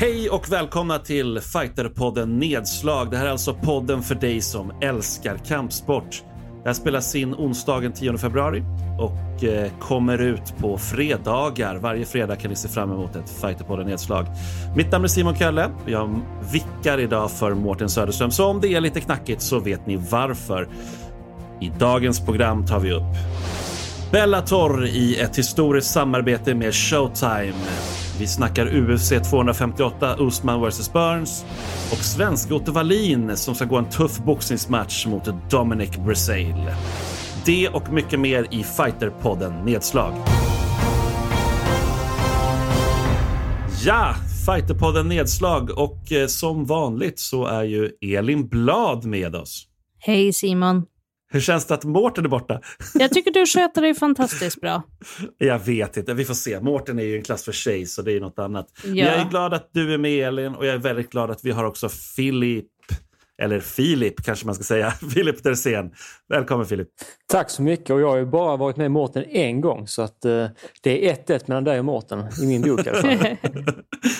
Hej och välkomna till Fighterpodden Nedslag. Det här är alltså podden för dig som älskar kampsport. Det här spelas in onsdagen 10 februari och eh, kommer ut på fredagar. Varje fredag kan ni se fram emot ett Fighterpodden Nedslag. Mitt namn är Simon Kölle. Jag vickar idag för Mårten Söderström, så om det är lite knackigt så vet ni varför. I dagens program tar vi upp Bellator i ett historiskt samarbete med Showtime. Vi snackar UFC 258, Usman vs Burns och svensk Otto Wallin som ska gå en tuff boxningsmatch mot Dominic Bresail. Det och mycket mer i Fighterpodden Nedslag. Ja, Fighterpodden Nedslag och eh, som vanligt så är ju Elin Blad med oss. Hej Simon. Hur känns det att Mårten är borta? Jag tycker du sköter dig fantastiskt bra. Jag vet inte, vi får se. Mårten är ju en klass för sig så det är något annat. Ja. Jag är glad att du är med Elin och jag är väldigt glad att vi har också Filip eller Filip kanske man ska säga, Filip Dersén. Välkommen Filip! Tack så mycket och jag har ju bara varit med Mårten en gång så att uh, det är 1-1 mellan dig och Mårten i min bok i alla fall.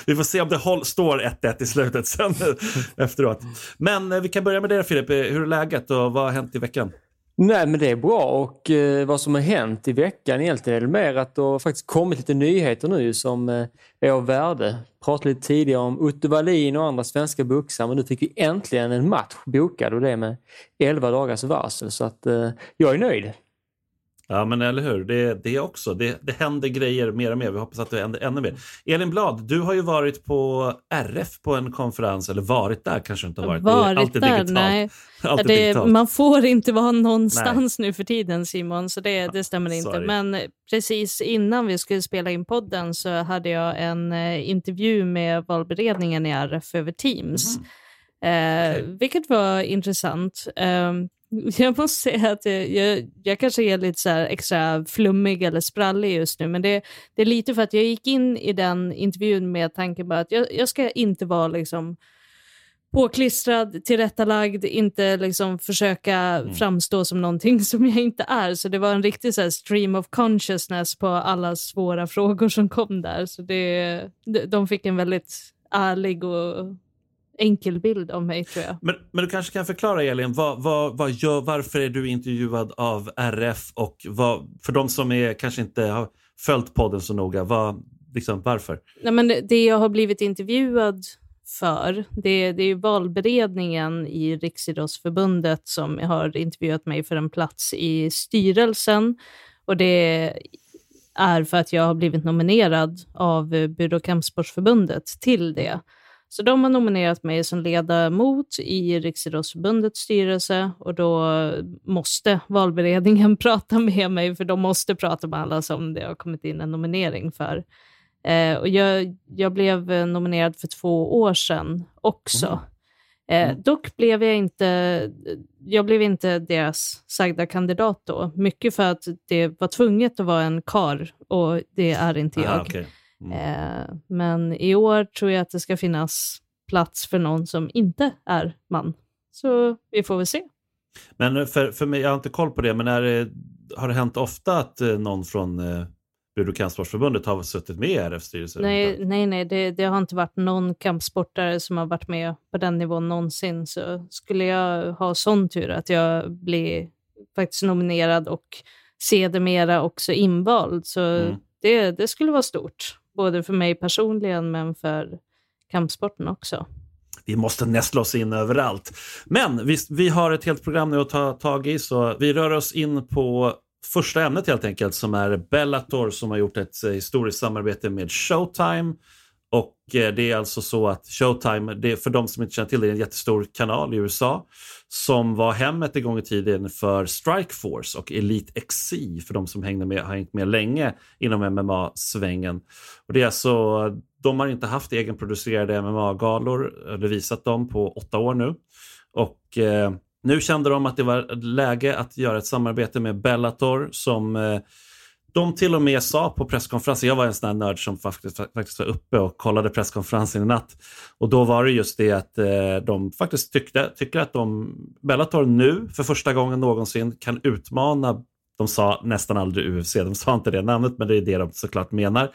vi får se om det håll, står 1-1 i slutet sen efteråt. Men uh, vi kan börja med det Filip, hur är läget och vad har hänt i veckan? Nej men det är bra och eh, vad som har hänt i veckan egentligen är det mer att det har faktiskt kommit lite nyheter nu som eh, är av värde. Pratade lite tidigare om Otto Wallin och andra svenska boxare men nu fick vi äntligen en match bokad och det med 11 dagars varsel så att eh, jag är nöjd. Ja, men eller hur. Det, det också. Det, det händer grejer mer och mer. Vi hoppas att det händer ännu mer. Elin Blad, du har ju varit på RF på en konferens, eller varit där kanske inte har varit. Varit där? Digitalt. Nej. Alltid det, digitalt. Man får inte vara någonstans nej. nu för tiden Simon, så det, det stämmer inte. Sorry. Men precis innan vi skulle spela in podden så hade jag en eh, intervju med valberedningen i RF över Teams. Mm. Eh, okay. Vilket var intressant. Eh, Jag måste säga att jag, jag, jag, kanske är lite så extra flummig eller sprallig just nu, men det, det, är lite för att jag gick in i den intervjun med tanken på att jag, jag ska inte vara liksom påklistrad, tillrättalagd, inte liksom försöka mm. framstå som någonting som jag inte är. Så det var en riktig så stream of consciousness på alla svåra frågor som kom där. Så det, de fick en väldigt ärlig och enkel bild av mig tror jag. Men, men du kanske kan förklara Elin, vad, vad, vad gör, varför är du intervjuad av RF och vad, för de som är, kanske inte har följt podden så noga, vad, liksom, varför? Nej, men det jag har blivit intervjuad för, det, det är valberedningen i Riksidrottsförbundet som har intervjuat mig för en plats i styrelsen. Och det är för att jag har blivit nominerad av Bud och kampsportsförbundet till det. Så de har nominerat mig som ledamot i Riksidrottsförbundets styrelse och då måste valberedningen prata med mig, för de måste prata med alla som det har kommit in en nominering för. Eh, och jag, jag blev nominerad för två år sedan också. Mm. Eh, mm. dock blev jag inte, jag blev inte deras sagda kandidat då. Mycket för att det var tvunget att vara en kar och det är inte jag. Aha, okay. Mm. Eh, men i år tror jag att det ska finnas plats för någon som inte är man. Så vi får väl se. Men för, för mig, jag har inte koll på det, men är det, har det hänt ofta att eh, någon från eh, Bud och kampsportsförbundet har suttit med i RFs styrelse? Nej, nej, nej det, det, har inte varit någon kampsportare som har varit med på den nivån någonsin. Så skulle jag ha sån tur att jag blir faktiskt nominerad och sedermera också invald, så mm. det, det skulle vara stort både för mig personligen men för kampsporten också. Vi måste nästla oss in överallt. Men vi, vi har ett helt program nu att ta tag i så vi rör oss in på första ämnet helt enkelt som är Bellator som har gjort ett eh, historiskt samarbete med Showtime och eh, det är alltså så att Showtime, det är för de som inte känner till det, är en jättestor kanal i USA som var hemmet en gång i tiden för Strikeforce och Elite XC för de som hängde med, har hängt med länge inom MMA-svängen. Och det är alltså, de har inte haft egenproducerade MMA-galor, eh, eller visat dem på åtta år nu. Och eh, nu kände de att det var läge att göra ett samarbete med Bellator som eh, de till och med sa på presskonferensen, jag var en sån här nörd som faktiskt, faktiskt var uppe och kollade presskonferensen i natt. Och då var det just det att eh, de faktiskt tyckte, tycker att de, Bellator nu för första gången någonsin kan utmana, de sa nästan aldrig UFC, de sa inte det namnet men det är det de såklart menar.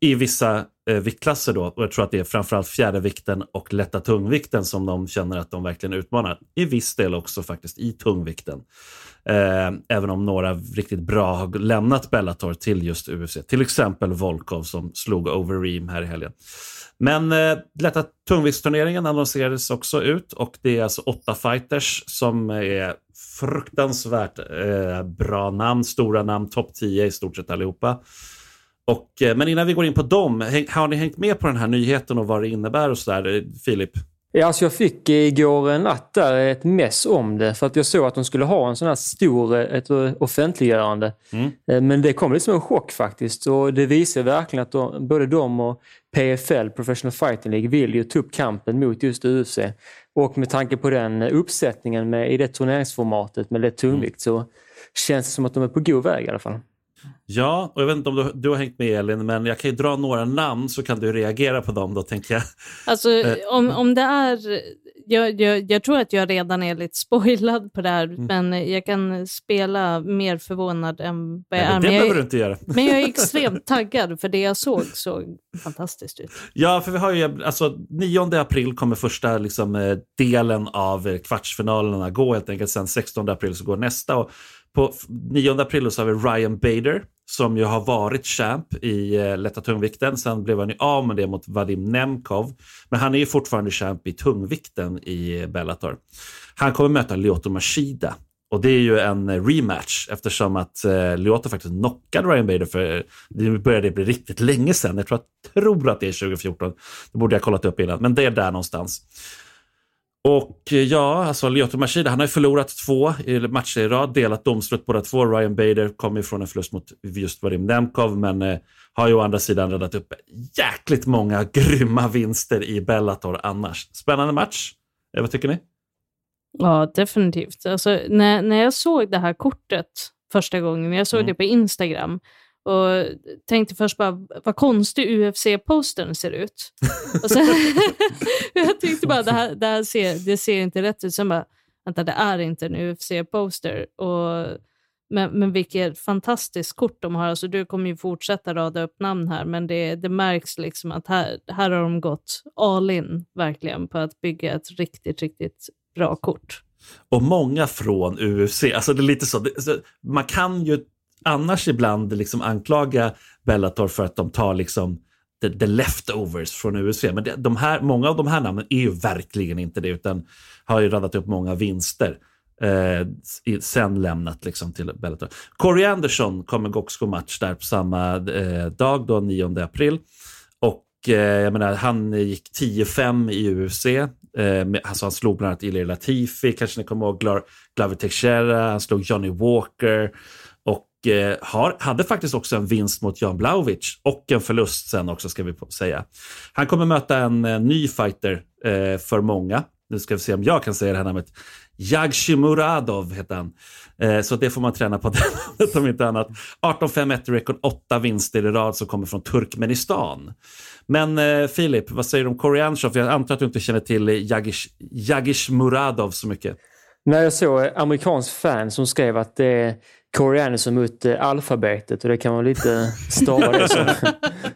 i vissa eh, viktklasser då. Och jag tror att det är framförallt fjärdevikten och lätta tungvikten som de känner att de verkligen utmanar. I viss del också faktiskt i tungvikten. Eh, även om några riktigt bra har lämnat Bellator till just UFC. Till exempel Volkov som slog Overeem här i helgen. Men eh, lätta tungviktsturneringen annonserades också ut och det är alltså åtta fighters som är fruktansvärt eh, bra namn, stora namn, topp 10 i stort sett allihopa. Och, eh, men innan vi går in på dem, har ni hängt med på den här nyheten och vad det innebär och sådär, eh, Filip? Alltså jag fick igår natt där ett mess om det för att jag såg att de skulle ha en sån här stor ett offentliggörande. Mm. Eh, men det kom lite som en chock faktiskt och det visar verkligen att de, både de och PFL, Professional Fighting League, vill ju ta upp kampen mot just UFC. Och med tanke på den uppsättningen med, i det turneringsformatet med lätt tungvikt mm. så känns det som att de är på god väg i alla fall. Ja, och jag vet inte om du, du, har hängt med Elin, men jag kan ju dra några namn så kan du reagera på dem då, tänker jag. Alltså, eh. om, om det är... Jag, jag, jag tror att jag redan är lite spoilad på det här, mm. men jag kan spela mer förvånad än vad jag Nej, är. Det behöver du inte göra. Men jag är extremt taggad, för det jag såg såg fantastiskt ut. Ja, för vi har ju, alltså 9 april kommer första liksom, eh, delen av kvartsfinalerna gå helt enkelt. Sen 16 april så går nästa. Och på 9 april så har vi Ryan Bader som ju har varit champ i eh, lätta tungvikten. Sen blev han ju av med det mot Vadim Nemkov. Men han är ju fortfarande champ i tungvikten i eh, Bellator. Han kommer möta Lyoto Machida. Och det är ju en eh, rematch eftersom att eh, Lyoto faktiskt knockade Ryan Bader för eh, det började bli riktigt länge sedan. Jag tror att, tror att det är 2014. Det borde jag kollat upp innan, men det är där någonstans. Och eh, ja, alltså Lyoto Machida, han har ju förlorat två matcher i rad, delat domslut båda två. Ryan Bader kom ifrån en förlust mot just Vadim Nemkov, men eh, har ju å andra sidan räddat upp jäkligt många grymma vinster i Bellator annars. Spännande match. Eh, vad tycker ni? Ja, definitivt. Alltså, när, när jag såg det här kortet första gången, jag såg mm. det på Instagram, och tänkte först bara, vad konstig UFC-postern ser ut. och sen, jag tänkte bara, det här, det här ser, det ser inte rätt ut. Sen bara, vänta, det är inte en UFC-poster. Men, men vilket fantastiskt kort de har. Alltså, du kommer ju fortsätta rada upp namn här, men det, det märks liksom att här, här har de gått all in verkligen på att bygga ett riktigt, riktigt bra kort. Och många från UFC. Alltså det är lite så, det, man kan ju annars ibland liksom anklaga Bellator för att de tar liksom the, the leftovers från UFC. Men det, de här, många av de här namnen är ju verkligen inte det, utan har ju radat upp många vinster. Eh, sen lämnat liksom till Bellator. Corey Anderson kommer också gå match där på samma eh, dag, då 9 april. Och eh, jag menar, han gick 10-5 i UFC. Eh, alltså han slog bland annat Ilir Latifi, kanske ni kommer ihåg, Glover Teixeira, han slog Johnny Walker. Eh, har, hade faktiskt också en vinst mot Jan Blaovic och en förlust sen också ska vi säga. Han kommer möta en eh, ny fighter eh, för många. Nu ska vi se om jag kan säga det här namnet. Muradov heter han. Eh, så det får man träna på det om inte annat. 18-5-1 rekord, åtta vinster i rad som kommer från Turkmenistan. Men eh, Filip, vad säger du om Corey Jag antar att du inte känner till Jagish, Jagish Muradov så mycket. Nej, jag såg amerikansk fan som skrev att det är Corey Anderson mot eh, alfabetet och det kan man lite stava det som.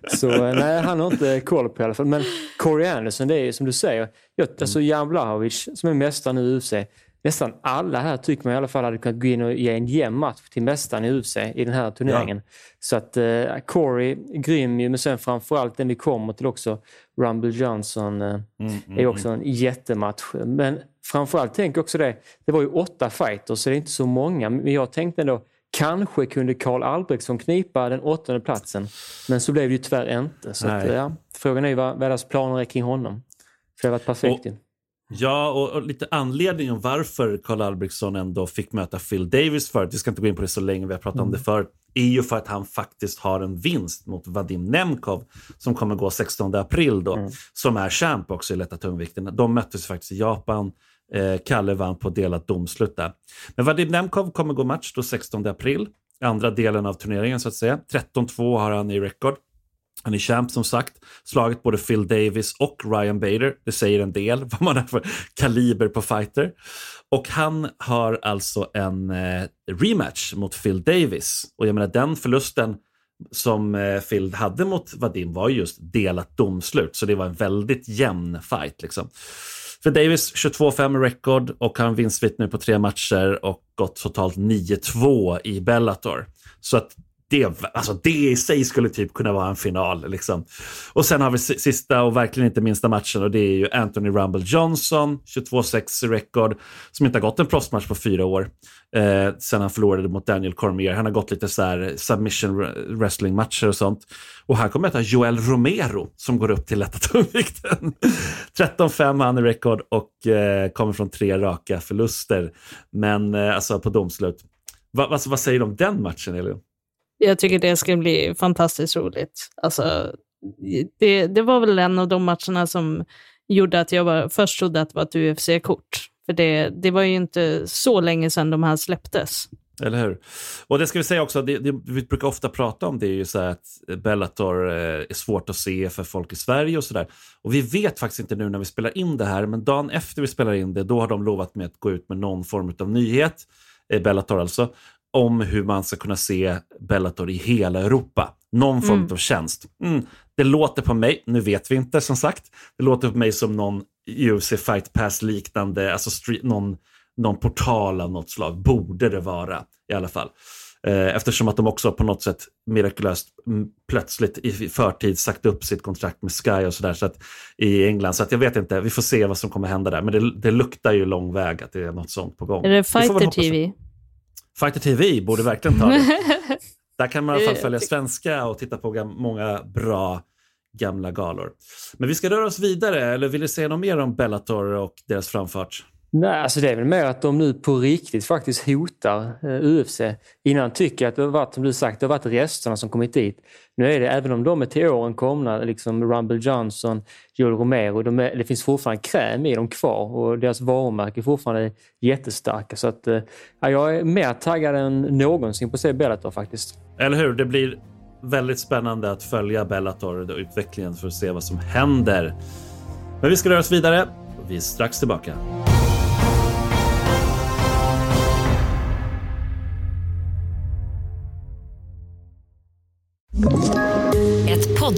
Så eh, nej, han har inte koll på i alla fall. Men Corey Anderson, det är som du säger, jag, alltså Jan Blahovic som är mästare nu i UFC. Nästan alla här tycker man i alla fall hade kunnat gå in och ge en jämn match till mästaren i UFC i den här turneringen. Ja. Så att uh, Corey, grym ju, men sen framförallt den vi kommer till också, Rumble Johnson, uh, mm, mm, är också mm. en jättematch. Men framförallt tänk också det, det var ju åtta fighters så det är inte så många. Men jag tänkte ändå, kanske kunde Karl Albrektsson knipa den åttonde platsen. Men så blev det ju tyvärr inte. Så att, ja, frågan är ju vad, vad deras planer är kring honom. För det har varit perfekt. Och, ja, och, och, lite anledningen varför Karl Albrektsson ändå fick möta Phil Davis förut, vi ska inte gå in på det så länge, vi har pratat mm. om det förut, är ju för att han faktiskt har en vinst mot Vadim Nemkov som kommer gå 16 april då, mm. som är champ också i lätta tungvikten. De möttes faktiskt i Japan Eh, Kalle vann på delat domslut där. Men Vadim Nemkov kommer gå match då 16 april, andra delen av turneringen så att säga. 13-2 har han i rekord. Han är champ som sagt, slagit både Phil Davis och Ryan Bader. Det säger en del vad man har för kaliber på fighter. Och han har alltså en eh, rematch mot Phil Davis. Och jag menar den förlusten som eh, hade mot Vadim var just delat domslut, så det var en väldigt jämn fight. Liksom. För Davis 22-5 record och han vinstvitt nu på tre matcher och gått totalt 9-2 i Bellator. Så att det, alltså det i sig skulle typ kunna vara en final. Liksom. Och sen har vi sista och verkligen inte minsta matchen och det är ju Anthony Rumble Johnson, 22-6 rekord, som inte har gått en proffsmatch på fyra år. Eh, sen han förlorade mot Daniel Cormier. Han har gått lite så här submission wrestling-matcher och sånt. Och här kommer möta Joel Romero som går upp till lätta tungvikten. 13-5 han i rekord och eh, kommer från tre raka förluster. Men eh, alltså på domslut. Va, alltså, vad säger du om den matchen, Elin? Jag tycker det ska bli fantastiskt roligt. Alltså, det, det var väl en av de matcherna som gjorde att jag var, först trodde att det var ett UFC-kort. För det, det var ju inte så länge sedan de här släpptes. Eller hur? Och det ska vi säga också, det, det, vi brukar ofta prata om det är ju så att Bellator eh, är svårt att se för folk i Sverige och sådär. Och vi vet faktiskt inte nu när vi spelar in det här, men dagen efter vi spelar in det, då har de lovat med att gå ut med någon form av nyhet, eh, Bellator alltså, om hur man ska kunna se Bellator i hela Europa. Någon form mm. av tjänst. Mm. Det låter på mig, nu vet vi inte som sagt, det låter på mig som någon UFC Fight Pass-liknande, alltså street, någon, någon portal av något slag, borde det vara i alla fall. Eh, eftersom att de också på något sätt mirakulöst mm, plötsligt i förtid sagt upp sitt kontrakt med Sky och sådär så i England. Så att jag vet inte, vi får se vad som kommer hända där. Men det, det luktar ju lång väg att det är något sånt på gång. Är det Fighter TV? Fighter TV borde verkligen ta det. Där kan man i alla fall följa svenska och titta på många bra gamla galor. Men vi ska röra oss vidare, eller vill du säga något mer om Bellator och deras framfart? Nej, alltså det är väl mer att de nu på riktigt faktiskt hotar eh, UFC. Innan tycker jag att det har varit, som du sagt, det har varit resterna som kommit dit. Nu är det, även om de är till åren komna, liksom Rumble Johnson, Joel Romero, de är, det finns fortfarande kräm i dem kvar och deras varumärke är fortfarande jättestarka. Så att, ja, jag är mer taggad än någonsin på att se Bellator faktiskt. Eller hur? Det blir väldigt spännande att följa Bellator och utvecklingen för att se vad som händer. Men vi ska röra oss vidare och vi är strax tillbaka.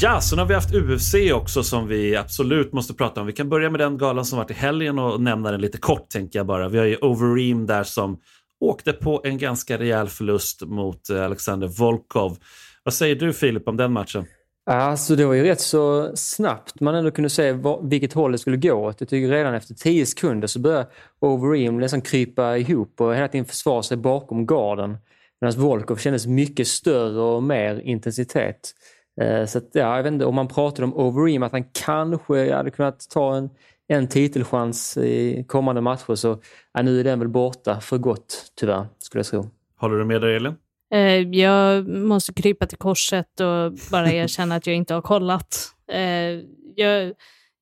Ja, sen har vi haft UFC också som vi absolut måste prata om. Vi kan börja med den galan som varit i helgen och nämna den lite kort tänker jag bara. Vi har ju Overeem där som åkte på en ganska rejäl förlust mot eh, Alexander Volkov. Vad säger du Filip om den matchen? Alltså det var ju rätt så snabbt man ändå kunde se vilket håll det skulle gå. åt. Jag tycker redan efter 10 sekunder så började Overeem nästan krypa ihop och hela tiden försvara sig bakom garden. Medan Volkov kändes mycket större och mer intensitet. Eh, så att, ja, jag vet inte, om man pratar om Overeem, att han kanske hade kunnat ta en, en titelchans i kommande matcher så ja, nu är den väl borta för gott tyvärr, skulle jag tro. Håller du med dig Elin? Eh, jag måste krypa till korset och bara erkänna att jag inte har kollat. Eh, jag,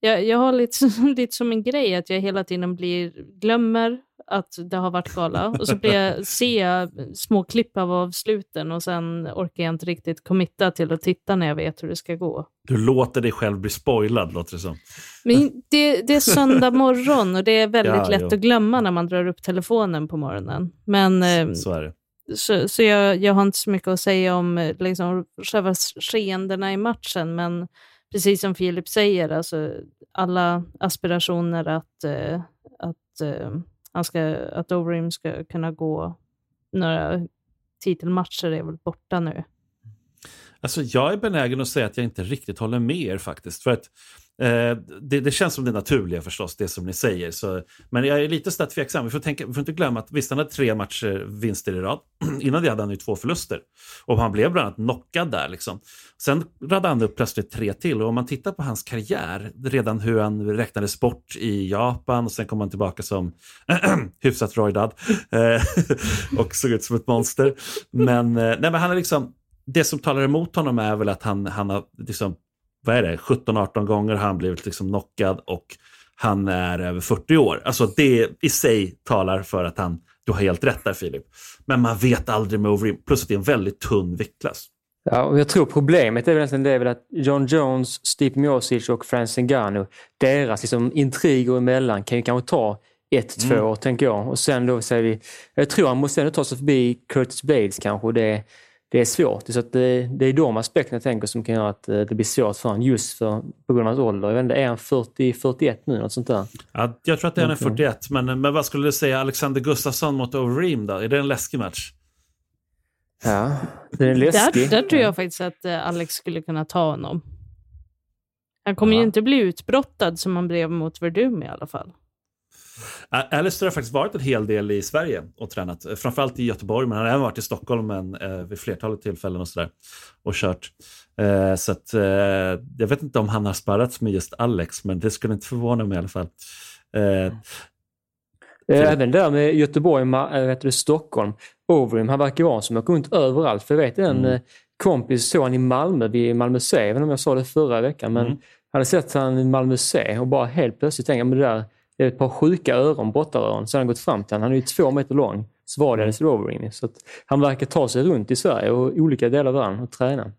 jag, jag har lite, lite som en grej att jag hela tiden blir, glömmer att det har varit gala och så blir jag, ser jag små klipp av avsluten och sen orkar jag inte riktigt committa till att titta när jag vet hur det ska gå. Du låter dig själv bli spoilad låter det som. Men det, det är söndag morgon och det är väldigt ja, lätt jo. att glömma när man drar upp telefonen på morgonen. Men, eh, så är det. Så, så jag, jag har inte så mycket att säga om eh, liksom, själva skeendena i matchen, men precis som Filip säger, alltså, alla aspirationer att, eh, att, eh, han ska, att Overeem ska kunna gå några titelmatcher är väl borta nu. Alltså jag är benägen att säga att jag inte riktigt håller med er faktiskt. För att Eh, det, det, känns som det naturliga förstås, det som ni säger. Så, men jag är lite så tveksam. Vi får, tänka, vi får inte glömma att visst, han hade tre matcher vinster i rad. Innan det hade han ju två förluster. Och han blev bland annat knockad där. Liksom. Sen radade han upp plötsligt tre till. Och om man tittar på hans karriär, redan hur han räknades bort i Japan och sen kom han tillbaka som hyfsat rojdad eh, och såg ut som ett monster. Men, eh, nej, men han är liksom, det som talar emot honom är väl att han, han har liksom vad är det, 17-18 gånger har han blivit liksom knockad och han är över 40 år. Alltså det i sig talar för att han, du har helt rätt där Filip. Men man vet aldrig med Overeem, plus att det är en väldigt tunn viktklass. Ja, och jag tror problemet är väl, det är väl att John Jones, Steve Miocic och Francis Ngannou, deras liksom intriger emellan kan ju kanske ta ett, två mm. år tänker jag. Och sen då säger vi, jag tror han måste ändå ta sig förbi Curtis Blades kanske. Det, det är svårt. Så att det, det är de aspekterna jag tänker som kan göra att eh, det blir svårt för honom just för, på grund av hans ålder. Jag vet inte, är han 40, 41 nu? Något sånt där? Ja, jag tror att det är 41. Men, men vad skulle du säga Alexander Gustafsson mot Overeem då? Är det en läskig match? Ja, det är läskig. Där, där tror jag faktiskt att eh, Alex skulle kunna ta honom. Han kommer ja. ju inte bli utbrottad som han blev mot Verdum i alla fall. Alistair har faktiskt varit en hel del i Sverige och tränat. Framförallt i Göteborg, men han har även varit i Stockholm men, eh, vid flertalet tillfällen och sådär. Och kört. Eh, så att, eh, jag vet inte om han har sparrats med just Alex, men det skulle inte förvåna mig i alla fall. Eh, Även där med Göteborg, äh, vet du, Stockholm. Overeem, han verkar vara som åker runt överallt. För jag vet en mm. Eh, kompis såg han i Malmö, vid Malmö C, inte om jag sa det förra veckan, men mm. hade sett han i Malmö C och bara helt plötsligt tänkte jag, det där det är ett par sjuka öron, brottaröron. Så han gått fram till honom. Han är ju två meter lång. Så var det Alice Roverini. Så han verkar ta sig runt i Sverige och olika delar av världen och träna.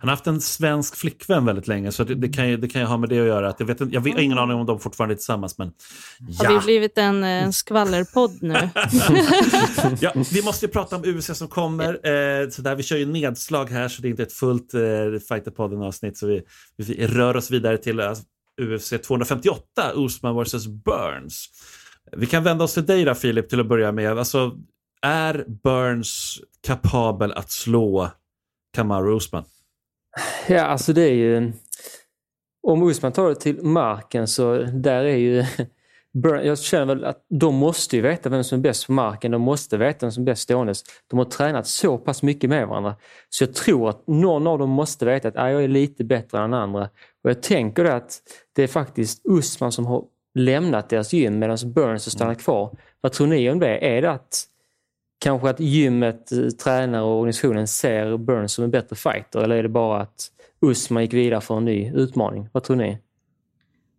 Han har haft en svensk flickvän väldigt länge, så det, det, kan, ju, det kan ju ha med det att göra. Att jag, vet, jag har ingen aning om de fortfarande är tillsammans, men ja. Har vi blivit en, en skvallerpodd nu? ja, vi måste ju prata om UFC som kommer. Eh, så där, vi kör ju nedslag här, så det är inte ett fullt eh, Fighterpodden-avsnitt. Så vi, vi, rör oss vidare till alltså, UFC 258, Usman vs Burns. Vi kan vända oss till dig då Filip till att börja med. Alltså, är Burns kapabel att slå Kamaru Usman? Ja, alltså det är ju... Om Usman tar det till marken så där är ju... Jag känner väl att de måste ju veta vem som är bäst på marken. De måste veta vem som är bäst ståendes. De har tränat så pass mycket med varandra. Så jag tror att någon av dem måste veta att jag är lite bättre än andra. Och jag tänker att det är faktiskt Usman som har lämnat deras gym medan Burns har stannat kvar. Vad tror ni om det? Är det att kanske att gymmet, eh, tränare och organisationen ser Burns som en bättre fighter eller är det bara att Usman gick vidare för en ny utmaning? Vad tror ni?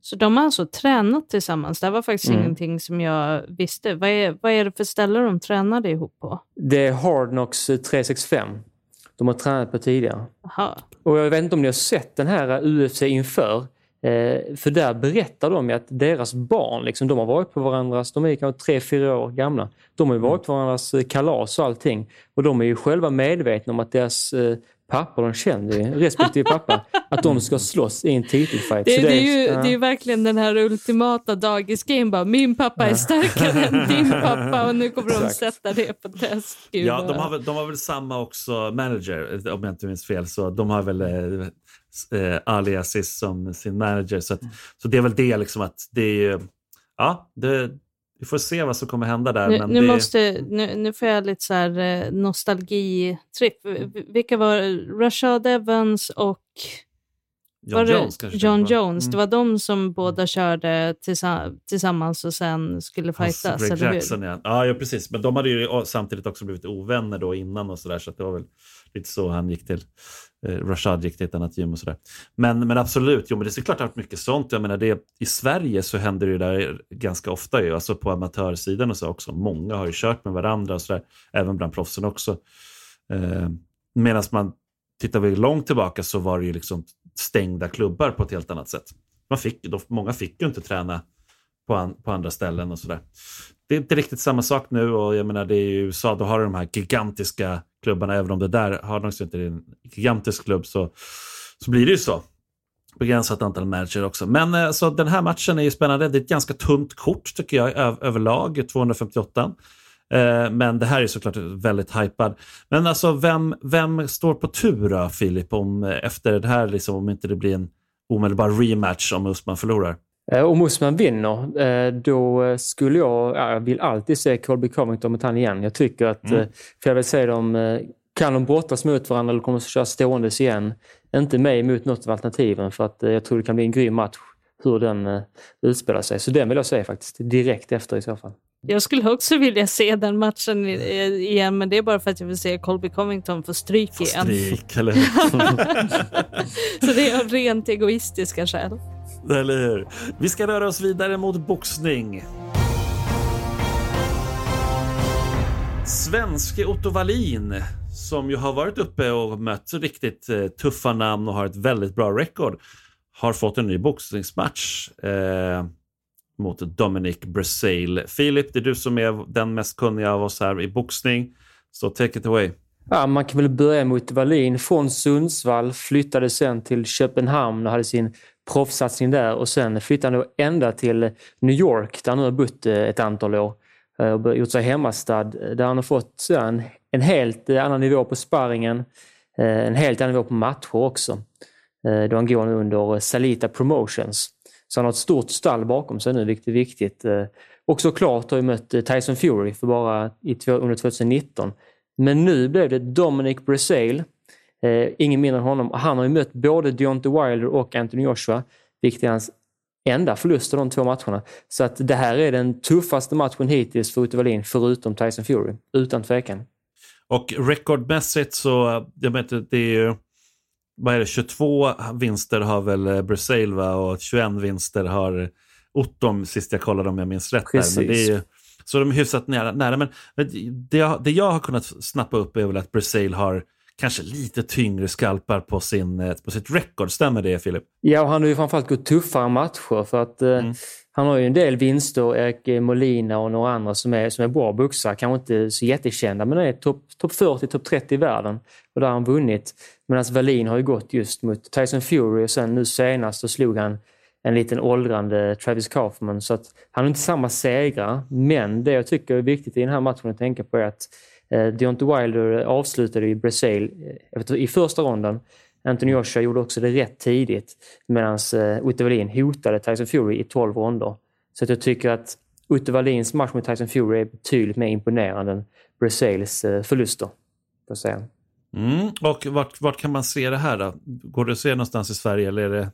Så de har alltså tränat tillsammans? Det var faktiskt mm. ingenting som jag visste. Vad är, vad är det för ställe de tränade ihop på? Det är Hardnox 365. De har tränat på tidigare. Aha. Och jag vet inte om ni har sett den här UFC inför. Eh, för där berättar de att deras barn, liksom, de har varit på varandras, de är kanske tre, fyra år gamla. De har varit på varandras eh, kalas och allting. Och de är ju själva medvetna om att deras eh, pappa, de känner ju respektive pappa, att de ska slåss i en titelfight. Det, det, är, ju, ja. det är verkligen den här ultimata dagisgame. min pappa är starkare än din pappa och nu kommer de sätta det på test. Gud, ja, de har, väl, de har väl samma också manager, om jag inte minns fel. Så de har väl eh, Ali Aziz som sin manager. Så, att, så det är väl det liksom att det är... Ja, det, vi får se vad som kommer hända där. Nu, men nu det... måste, nu, nu får jag lite så här eh, nostalgitripp. Vilka var Rashad Evans och John Jones kanske? John Jones. Mm. Det var de som båda körde tillsammans och sen skulle fightas, Greg eller Jackson, hur? Ja. ja, precis. Men de hade ju samtidigt också blivit ovänner då innan och sådär. Så, så det var väl lite så han gick till. Eh, Rashad gick till ett annat gym och sådär. Men, men absolut, jo, men det är klart att det har varit mycket sånt. Jag menar, det, I Sverige så händer det där ganska ofta, ju, alltså på amatörsidan och så också. Många har ju kört med varandra och sådär, även bland proffsen också. Eh, Medan man tittar vi långt tillbaka så var det ju liksom stängda klubbar på ett helt annat sätt. Man fick, då, många fick ju inte träna på, an, på andra ställen och sådär. Det är inte riktigt samma sak nu och jag menar det är i USA, då har du de här gigantiska klubbarna, även om det där har de inte en gigantisk klubb så, så blir det ju så. Begränsat antal matcher också. Men eh, så den här matchen är ju spännande. Det är ett ganska tunt kort tycker jag överlag, 258. Eh, men det här är såklart väldigt hypad. Men alltså vem, vem står på tur då, Filip, om, eh, efter det här, liksom, om inte det blir en omedelbar rematch om Usman förlorar. Eh, om Usman vinner, eh, då skulle jag, jag vill alltid se Colby Covington mot han igen. Jag tycker att, mm. för jag vill se dem, kan de brottas mot varandra eller kommer de köra ståendes igen? Inte mig emot något av alternativen för att jag tror det kan bli en grym match hur den utspelar sig. Så den vill jag se faktiskt, direkt efter i så fall. Jag skulle också vilja se den matchen igen, men det är bara för att jag vill se Colby Covington få stryk få igen. Stryk, eller Så det är av rent egoistiska skäl. Eller hur? Vi ska röra oss vidare mot boxning. Svenske Otto Wallin som ju har varit uppe och mött riktigt eh, tuffa namn och har ett väldigt bra record har fått en ny boxningsmatch. Eh, mot Dominic Brazil. Filip, det är du som är den mest kunniga av oss här i boxning. Så take it away. Ja, man kan väl börja mot Wallin. Från Sundsvall flyttade sen till Köpenhamn och hade sin proffssatsning där och sen flyttade han ända till New York där han nu har bott eh, ett antal år eh, och gjort sig hemmastad eh, där han har fått en, en helt annan nivå på sparringen, en helt annan nivå på matcher också. Då han går nu under Salita Promotions. Så han har ett stort stall bakom sig nu, vilket är viktigt. Och såklart har ju mött Tyson Fury för bara i, under 2019. Men nu blev det Dominic Brazil. Eh, ingen mindre än honom. Han har ju mött både Deontay Wilder och Anthony Joshua, vilket är hans enda förlust av de två matcherna. Så att det här är den tuffaste matchen hittills för Ute Wallin, förutom Tyson Fury. Utan tvekan. Och rekordmässigt så, jag vet det är ju vad är det, 22 vinster har väl Brasil va? och 21 vinster har Ottom sist jag kollade om jag minns rätt. Där. Men det är ju, så de är hyfsat nära. nära. Men, det, jag, det jag har kunnat snappa upp är väl att Brasil har kanske lite tyngre skalpar på, sin, eh, på sitt record. Stämmer det Filip? Ja, och han har ju framförallt gått tuffare matcher för att eh, mm. han har ju en del vinster, Erik Molina och några andra som är, som är bra boxare, kanske inte så jättekända men är topp top 40, topp 30 i världen och där har han vunnit. Medan Wallin har ju gått just mot Tyson Fury och sen nu senast så slog han en liten åldrande Travis Kaufman. Så att han har inte samma segrar, men det jag tycker är viktigt i den här matchen att tänka på är att eh, Deontay Wilder avslutade i Brazil eh, i första ronden. Anthony Joshua gjorde också det rätt tidigt medan eh, Utte Wallin hotade Tyson Fury i 12 ronder. Så att jag tycker att Utte Wallins match mot Tyson Fury är betydligt mer imponerande än Brazils eh, förluster. Får säga. Mm. Och vart, vart kan man se det här då? Går det att se någonstans i Sverige eller är det?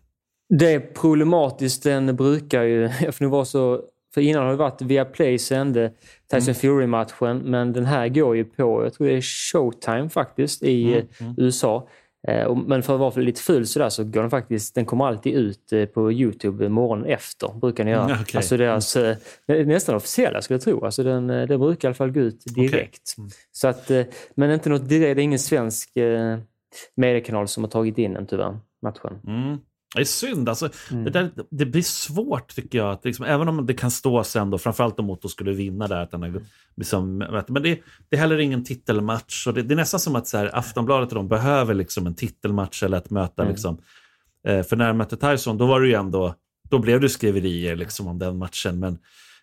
Det är problematiskt. Den brukar ju, för nu var så för innan har det varit via Play sände Tyson mm. Fury-matchen, men den här går ju på, jag tror det är Showtime faktiskt, i mm. Mm. USA. Eh, men för att vara lite ful sådär så går den faktiskt, den kommer alltid ut eh, på Youtube morgonen efter. Brukar den göra. Mm, okay. Alltså deras, mm. nästan officiella skulle jag tro. Alltså den, den brukar i alla fall gå ut direkt. Okay. Mm. Så att, men inte något direkt, det är ingen svensk mediekanal som har tagit in den tyvärr, matchen. Mm. Det är synd. Alltså, mm. det, där, det blir svårt tycker jag. Att liksom, även om det kan stå sen, då, framförallt om Otto skulle vinna där. Att den är, liksom, men det, det är heller ingen titelmatch. Och det, det är nästan som att så här, Aftonbladet och de behöver liksom en titelmatch eller ett möte. Mm. Liksom. Eh, för när de mötte Tyson, då var det ju ändå, då blev det skriverier liksom, om den matchen. Men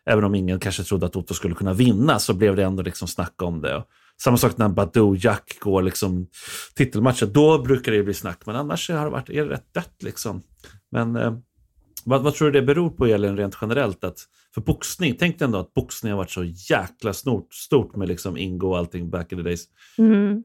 även om ingen kanske trodde att Otto skulle kunna vinna så blev det ändå liksom snack om det. Och, samma sak när Badou Jack går liksom titelmatcher. Då brukar det bli snack, men annars har det varit är det rätt dött. Liksom. Men eh, vad, vad, tror du det beror på Elin rent generellt? Att, för boxning, tänk dig ändå att boxning har varit så jäkla stort, stort med liksom Ingo och allting back in the days. Mm.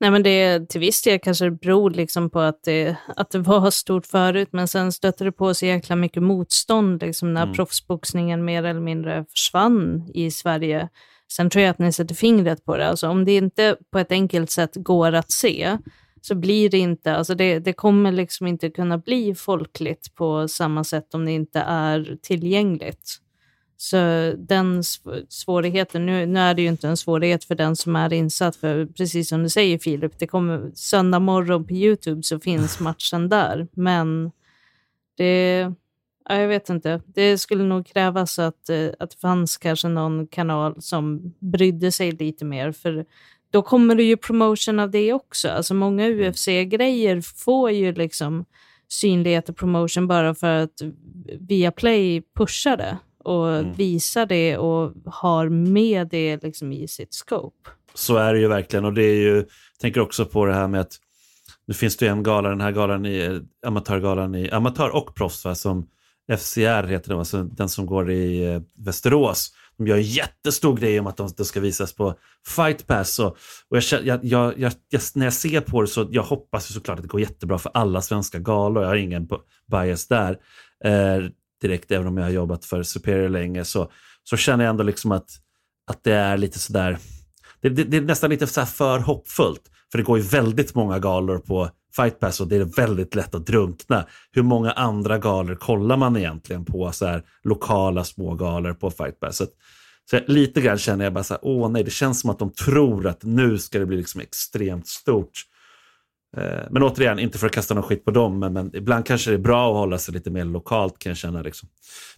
Nej, men det, till viss del kanske det beror liksom på att det, att det var stort förut, men sen stötte det på så jäkla mycket motstånd liksom när mm. proffsboxningen mer eller mindre försvann i Sverige. Sen tror jag att ni sätter fingret på det. Alltså, om det inte på ett enkelt sätt går att se, så blir det inte, alltså det, det kommer liksom inte kunna bli folkligt på samma sätt om det inte är tillgängligt. Så den svårigheten, nu, nu är det ju inte en svårighet för den som är insatt, för precis som du säger Filip, det kommer söndag morgon på Youtube så finns matchen där, men det, Ja, jag vet inte. Det skulle nog krävas att, eh, att det fanns kanske någon kanal som brydde sig lite mer. För då kommer det ju promotion av det också. Alltså många mm. UFC-grejer får ju liksom synlighet och promotion bara för att Viaplay pushar det och mm. visar det och har med det liksom i sitt scope. Så är det ju verkligen och det är ju, jag tänker också på det här med att nu finns det ju en gala, den här galan i amatörgalan i amatör och proffs va, som FCR heter det, alltså den som går i eh, Västerås. De gör en jättestor grej om att de, de ska visas på Fight Pass. Och, och jag, jag, jag, jag, när jag ser på det så jag hoppas såklart att det går jättebra för alla svenska galor. Jag har ingen bias där eh, direkt, även om jag har jobbat för Superior länge. Så, så känner jag ändå liksom att, att det är lite sådär, det, det, det är nästan lite så för hoppfullt. För det går ju väldigt många galor på Fight Pass och det är väldigt lätt att drunkna. Hur många andra galor kollar man egentligen på så här lokala små galor på Fight Pass? Så, så lite grann känner jag bara så här, åh nej, det känns som att de tror att nu ska det bli liksom extremt stort. Eh, men återigen, inte för att kasta någon skit på dem, men, men, ibland kanske det är bra att hålla sig lite mer lokalt kan jag känna. Liksom.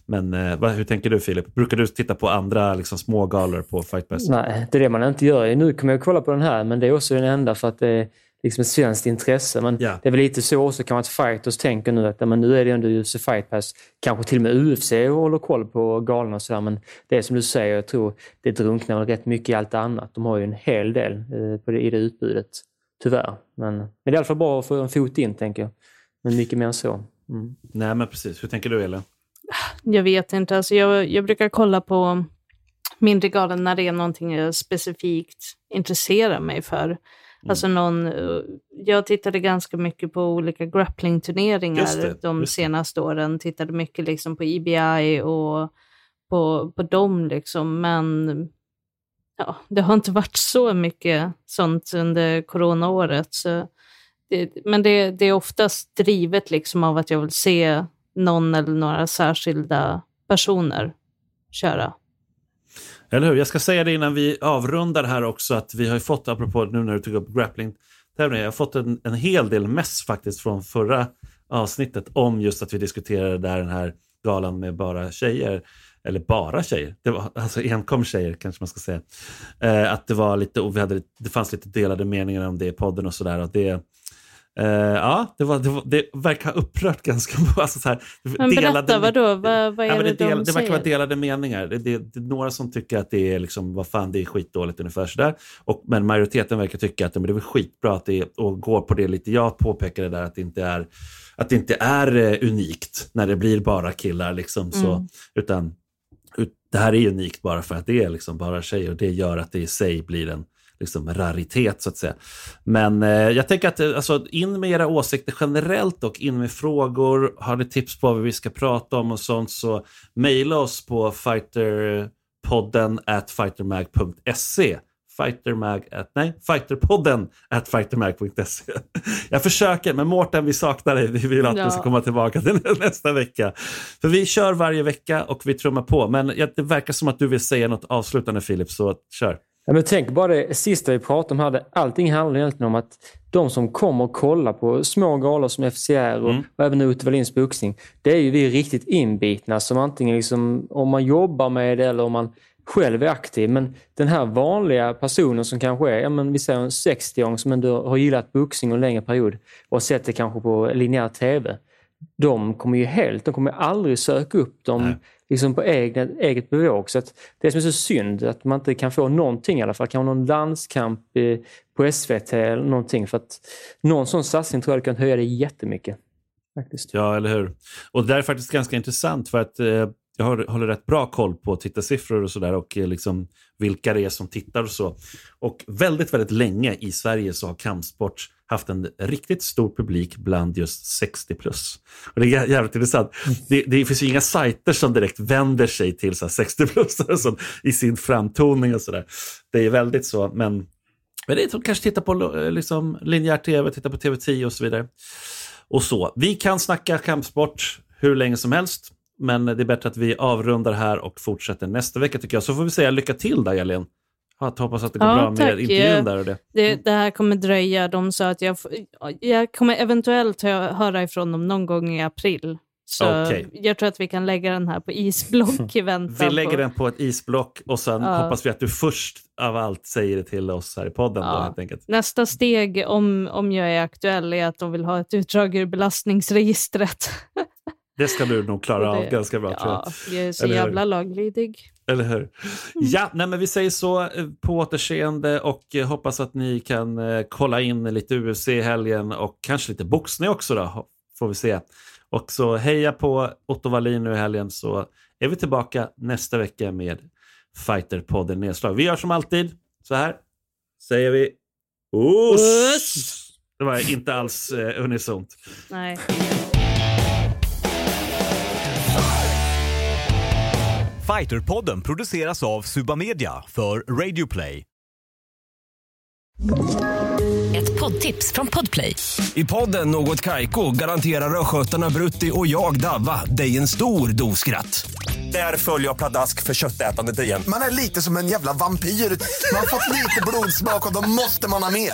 Men eh, vad, hur tänker du Filip? Brukar du titta på andra liksom, små galor på Fight Pass? Nej, det är det man inte gör. Nu kommer jag kolla på den här, men det är också den enda för att det eh liksom ett svenskt intresse. Men yeah. det är väl lite så också kan man att fighters tänker nu att men nu är det ändå UFC Fight Pass. Kanske till och med UFC håller koll på galorna och sådär. Men det är som du säger, jag tror det drunknar rätt mycket i allt annat. De har ju en hel del eh, på det, i det utbudet. Tyvärr. Men, men det är i alla fall bra att få en fot in, tänker jag. Men mycket mer än så. Mm. Nej, men precis. Hur tänker du, Elin? Jag vet inte. Alltså jag, jag brukar kolla på mindre galor när det är någonting jag specifikt intresserar mig för. Mm. Alltså någon, jag tittade ganska mycket på olika grapplingturneringar de senaste åren. Tittade mycket liksom på EBI och på, på dem liksom. Men ja, det har inte varit så mycket sånt under coronaåret. Så det, men det, det är oftast drivet liksom av att jag vill se någon eller några särskilda personer köra. Eller hur? Jag ska säga det innan vi avrundar här också att vi har fått, apropå nu när du tog upp grappling jag har fått en, en hel del mess faktiskt från förra avsnittet om just att vi diskuterade där den här galan med bara tjejer. Eller bara tjejer, det var alltså enkom tjejer kanske man ska säga. Eh, att det var lite, och vi hade, det fanns lite delade meningar om det i podden och sådär. det, Uh, ja, det, var, det, var, det verkar ha upprört ganska mycket. Alltså så här, Men delade, berätta, vadå? Vad, vad är ja, det, det, de det verkar vara delade meningar. Det, det, det, är några som tycker att det är, liksom, vad fan, det är skitdåligt ungefär sådär. Och, men majoriteten verkar tycka att men det är skitbra att det är, och går på det lite. Jag påpekade där att det inte är, att det inte är uh, unikt när det blir bara killar. Liksom, så, mm. utan ut, det här är unikt bara för att det är liksom bara tjejer och det gör att det i sig blir en liksom raritet så att säga. Men eh, jag tänker att eh, alltså, in med era åsikter generellt och in med frågor. Har ni tips på vad vi ska prata om och sånt så mejla oss på fighterpodden at fightermag.se fightermag at, nej, fighterpodden at fightermag.se. Jag försöker, men Mårten, vi saknar dig. Vi vill att ja. du ska komma tillbaka till nästa vecka. För vi kör varje vecka och vi trummar på. Men det verkar som att du vill säga något avslutande Filip, så kör. Ja, men tänk bara det sista vi pratade om här. Allting handlar egentligen om att de som kommer och kollar på små galor som FCR och, mm. och även Ute Wallins boxning. Det är ju vi riktigt inbitna som antingen liksom, om man jobbar med det eller om man själv är aktiv. Men den här vanliga personen som kanske är, ja, men vi säger en 60-åring som ändå har gillat boxning en längre period och sett det kanske på linjär TV. De kommer ju helt, de kommer aldrig söka upp dem Nej liksom på eget, eget bevåg. Så det som är så synd att man inte kan få någonting i alla fall. Kan någon landskamp på SVT eller någonting. För att någon sån satsning tror jag kan höja det jättemycket. Faktiskt. Ja, eller hur. Och det där är faktiskt ganska intressant för att eh, jag håller rätt bra koll på tittarsiffror och sådär och eh, liksom vilka det är som tittar och så. Och väldigt, väldigt länge i Sverige så har kampsport haft en riktigt stor publik bland just 60 plus. Och det är jävligt intressant. Det, det finns ju inga sajter som direkt vänder sig till 60-plussare i sin framtoning och sådär. Det är väldigt så, men, men det är som kanske tittar på eh, liksom, linjär tv, tittar på TV10 och så vidare. Och så. Vi kan snacka kampsport hur länge som helst, men det är bättre att vi avrundar här och fortsätter nästa vecka tycker jag. Så får vi säga lycka till där, Elin. Hoppas att det går ja, bra med intervjun där och det. det. Det här kommer dröja. De sa att jag, jag kommer eventuellt höra ifrån dem någon gång i april. Så okay. jag tror att vi kan lägga den här på isblock i väntan Vi lägger på... den på ett isblock och sen ja. hoppas vi att du först av allt säger det till oss här i podden. Ja. Då. Nästa steg, om, om jag är aktuell, är att de vill ha ett utdrag ur belastningsregistret. det ska du nog klara det, av ganska bra. Ja, jag är så jävla laglydig. Eller hur? Ja, nej, men vi säger så eh, på återseende och eh, hoppas att ni kan eh, kolla in lite UFC i helgen och kanske lite boxning också då, får vi se. Och så heja på Otto Wallin nu i helgen så är vi tillbaka nästa vecka med Fighterpodden Nedslag. Vi gör som alltid så här, säger vi Oss! Det var inte alls eh, unisont. Nej. Fighterpodden produceras av Suba Media för Radio Play. Ett poddtips från Podplay. I podden Något Kaiko garanterar östgötarna Brutti och jag, Davva, dig en stor dos skratt. Där följer jag pladask för köttätandet igen. Man är lite som en jävla vampyr. Man har fått lite blodsmak och då måste man ha mer.